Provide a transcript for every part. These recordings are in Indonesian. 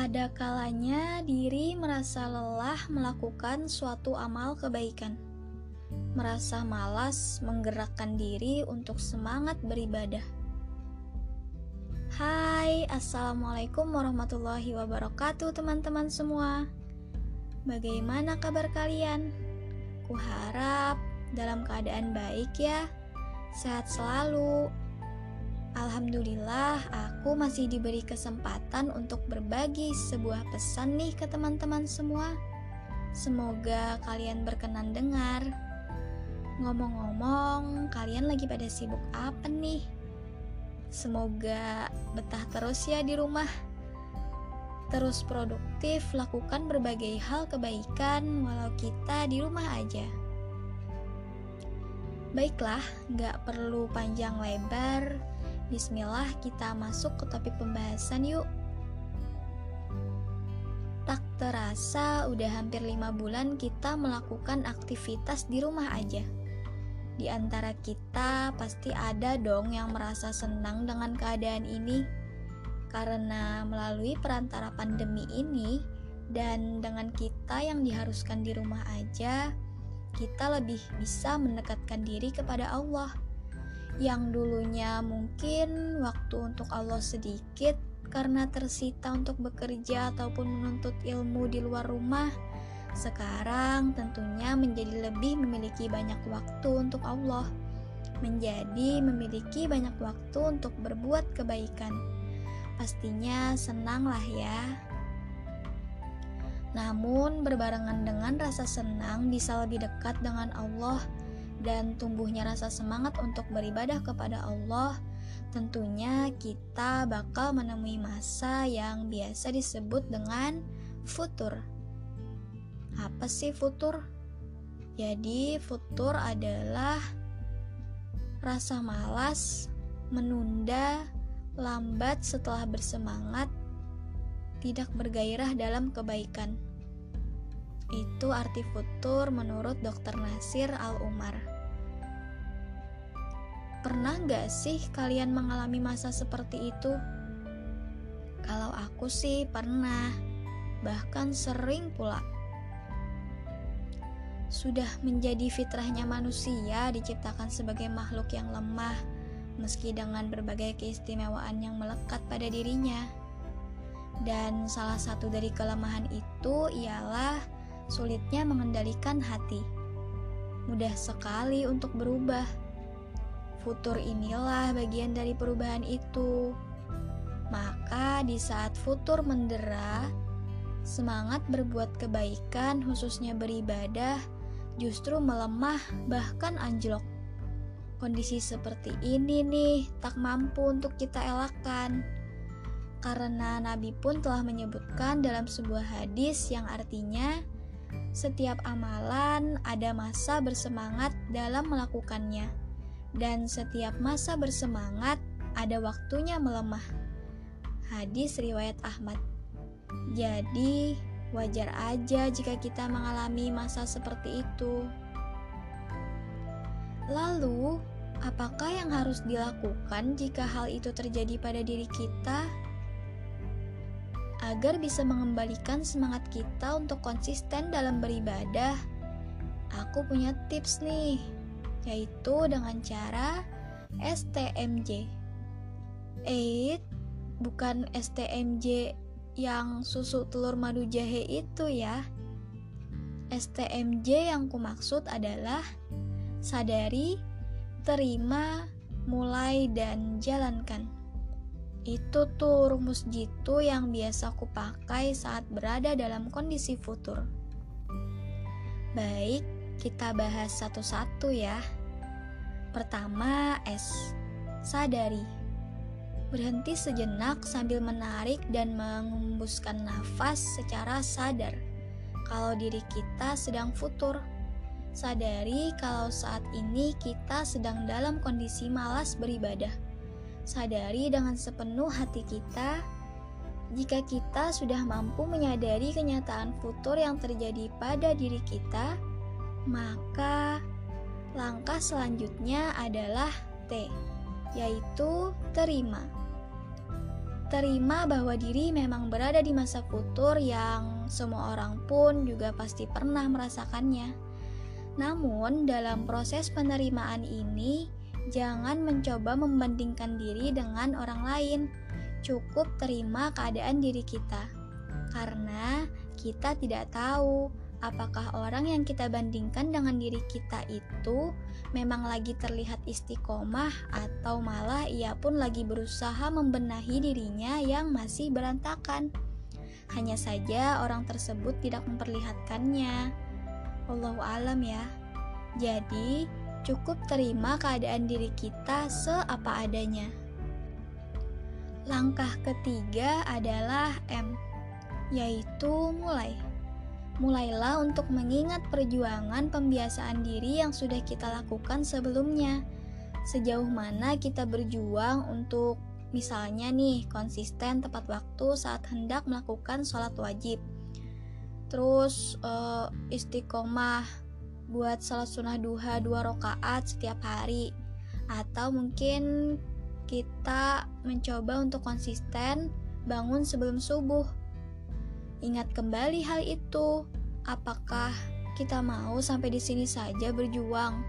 Ada kalanya diri merasa lelah melakukan suatu amal kebaikan, merasa malas menggerakkan diri untuk semangat beribadah. Hai, assalamualaikum warahmatullahi wabarakatuh, teman-teman semua. Bagaimana kabar kalian? Kuharap dalam keadaan baik ya, sehat selalu, Alhamdulillah, aku masih diberi kesempatan untuk berbagi sebuah pesan nih ke teman-teman semua. Semoga kalian berkenan dengar. Ngomong-ngomong, kalian lagi pada sibuk apa nih? Semoga betah terus ya di rumah. Terus produktif, lakukan berbagai hal kebaikan walau kita di rumah aja. Baiklah, gak perlu panjang lebar, Bismillah kita masuk ke topik pembahasan yuk. Tak terasa udah hampir lima bulan kita melakukan aktivitas di rumah aja. Di antara kita pasti ada dong yang merasa senang dengan keadaan ini. Karena melalui perantara pandemi ini Dan dengan kita yang diharuskan di rumah aja Kita lebih bisa mendekatkan diri kepada Allah yang dulunya mungkin waktu untuk Allah sedikit karena tersita untuk bekerja ataupun menuntut ilmu di luar rumah, sekarang tentunya menjadi lebih memiliki banyak waktu untuk Allah, menjadi memiliki banyak waktu untuk berbuat kebaikan. Pastinya senanglah ya. Namun, berbarengan dengan rasa senang bisa lebih dekat dengan Allah dan tumbuhnya rasa semangat untuk beribadah kepada Allah, tentunya kita bakal menemui masa yang biasa disebut dengan futur. Apa sih futur? Jadi, futur adalah rasa malas, menunda, lambat setelah bersemangat, tidak bergairah dalam kebaikan. Itu arti futur menurut Dr. Nasir Al-Umar. Pernah gak sih kalian mengalami masa seperti itu? Kalau aku sih pernah, bahkan sering pula. Sudah menjadi fitrahnya manusia diciptakan sebagai makhluk yang lemah, meski dengan berbagai keistimewaan yang melekat pada dirinya. Dan salah satu dari kelemahan itu ialah sulitnya mengendalikan hati. Mudah sekali untuk berubah. Futur inilah bagian dari perubahan itu. Maka di saat futur mendera, semangat berbuat kebaikan khususnya beribadah justru melemah bahkan anjlok. Kondisi seperti ini nih tak mampu untuk kita elakkan. Karena Nabi pun telah menyebutkan dalam sebuah hadis yang artinya setiap amalan ada masa bersemangat dalam melakukannya, dan setiap masa bersemangat ada waktunya melemah. Hadis riwayat Ahmad. Jadi, wajar aja jika kita mengalami masa seperti itu. Lalu, apakah yang harus dilakukan jika hal itu terjadi pada diri kita? agar bisa mengembalikan semangat kita untuk konsisten dalam beribadah, aku punya tips nih, yaitu dengan cara STMJ. Eits, bukan STMJ yang susu telur madu jahe itu ya. STMJ yang kumaksud adalah sadari, terima, mulai, dan jalankan. Itu tuh rumus jitu yang biasa aku pakai saat berada dalam kondisi futur. Baik, kita bahas satu-satu ya. Pertama, S. Sadari. Berhenti sejenak sambil menarik dan mengembuskan nafas secara sadar. Kalau diri kita sedang futur, sadari kalau saat ini kita sedang dalam kondisi malas beribadah sadari dengan sepenuh hati kita jika kita sudah mampu menyadari kenyataan futur yang terjadi pada diri kita, maka langkah selanjutnya adalah T. yaitu terima. Terima bahwa diri memang berada di masa futur yang semua orang pun juga pasti pernah merasakannya. Namun, dalam proses penerimaan ini, jangan mencoba membandingkan diri dengan orang lain. Cukup terima keadaan diri kita, karena kita tidak tahu apakah orang yang kita bandingkan dengan diri kita itu memang lagi terlihat istiqomah atau malah ia pun lagi berusaha membenahi dirinya yang masih berantakan. Hanya saja orang tersebut tidak memperlihatkannya. Allahu alam ya. Jadi, cukup terima keadaan diri kita seapa adanya. Langkah ketiga adalah M, yaitu mulai. Mulailah untuk mengingat perjuangan pembiasaan diri yang sudah kita lakukan sebelumnya. Sejauh mana kita berjuang untuk misalnya nih konsisten tepat waktu saat hendak melakukan sholat wajib. Terus uh, istiqomah buat sholat sunnah duha dua rakaat setiap hari. Atau mungkin kita mencoba untuk konsisten bangun sebelum subuh Ingat kembali hal itu. Apakah kita mau sampai di sini saja berjuang?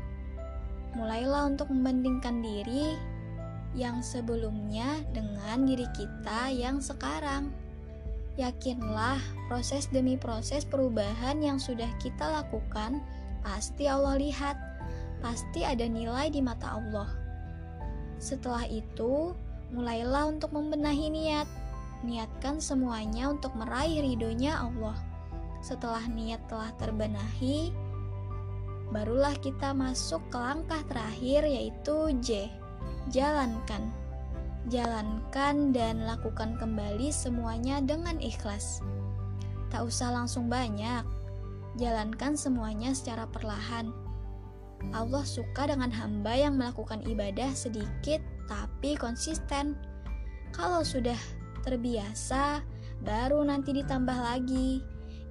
Mulailah untuk membandingkan diri yang sebelumnya dengan diri kita yang sekarang. Yakinlah, proses demi proses perubahan yang sudah kita lakukan pasti Allah lihat, pasti ada nilai di mata Allah. Setelah itu, mulailah untuk membenahi niat niatkan semuanya untuk meraih ridhonya Allah. Setelah niat telah terbenahi, barulah kita masuk ke langkah terakhir yaitu J. Jalankan. Jalankan dan lakukan kembali semuanya dengan ikhlas. Tak usah langsung banyak. Jalankan semuanya secara perlahan. Allah suka dengan hamba yang melakukan ibadah sedikit tapi konsisten. Kalau sudah terbiasa, baru nanti ditambah lagi.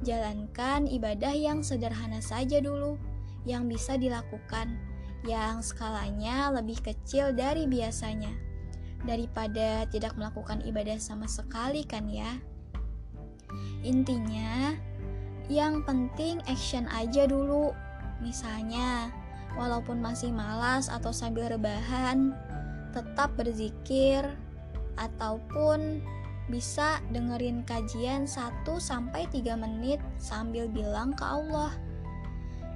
Jalankan ibadah yang sederhana saja dulu, yang bisa dilakukan, yang skalanya lebih kecil dari biasanya, daripada tidak melakukan ibadah sama sekali, kan ya? Intinya, yang penting action aja dulu. Misalnya, walaupun masih malas atau sambil rebahan, tetap berzikir ataupun bisa dengerin kajian 1 sampai 3 menit sambil bilang ke Allah,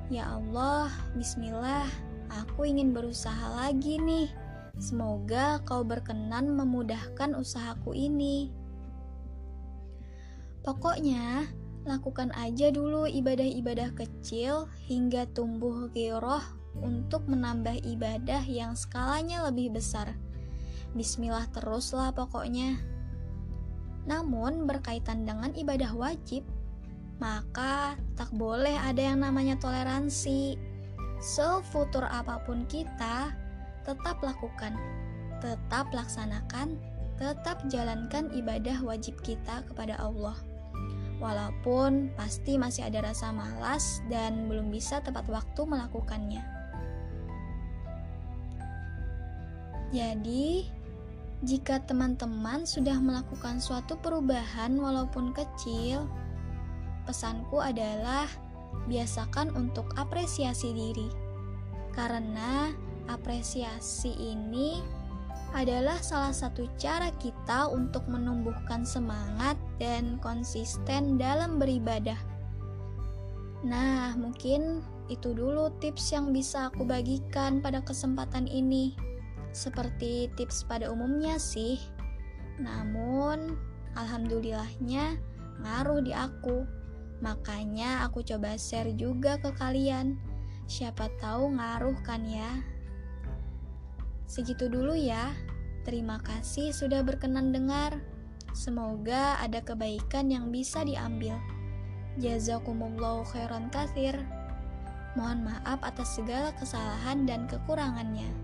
"Ya Allah, bismillah, aku ingin berusaha lagi nih. Semoga kau berkenan memudahkan usahaku ini." Pokoknya, lakukan aja dulu ibadah-ibadah kecil hingga tumbuh giroh untuk menambah ibadah yang skalanya lebih besar. Bismillah teruslah pokoknya. Namun berkaitan dengan ibadah wajib, maka tak boleh ada yang namanya toleransi. Sefutur apa pun kita, tetap lakukan, tetap laksanakan, tetap jalankan ibadah wajib kita kepada Allah. Walaupun pasti masih ada rasa malas dan belum bisa tepat waktu melakukannya. Jadi, jika teman-teman sudah melakukan suatu perubahan walaupun kecil, pesanku adalah biasakan untuk apresiasi diri. Karena apresiasi ini adalah salah satu cara kita untuk menumbuhkan semangat dan konsisten dalam beribadah. Nah, mungkin itu dulu tips yang bisa aku bagikan pada kesempatan ini seperti tips pada umumnya sih. Namun, alhamdulillahnya ngaruh di aku. Makanya aku coba share juga ke kalian. Siapa tahu ngaruh kan ya. Segitu dulu ya. Terima kasih sudah berkenan dengar. Semoga ada kebaikan yang bisa diambil. Jazakumullahu khairan kathir. Mohon maaf atas segala kesalahan dan kekurangannya.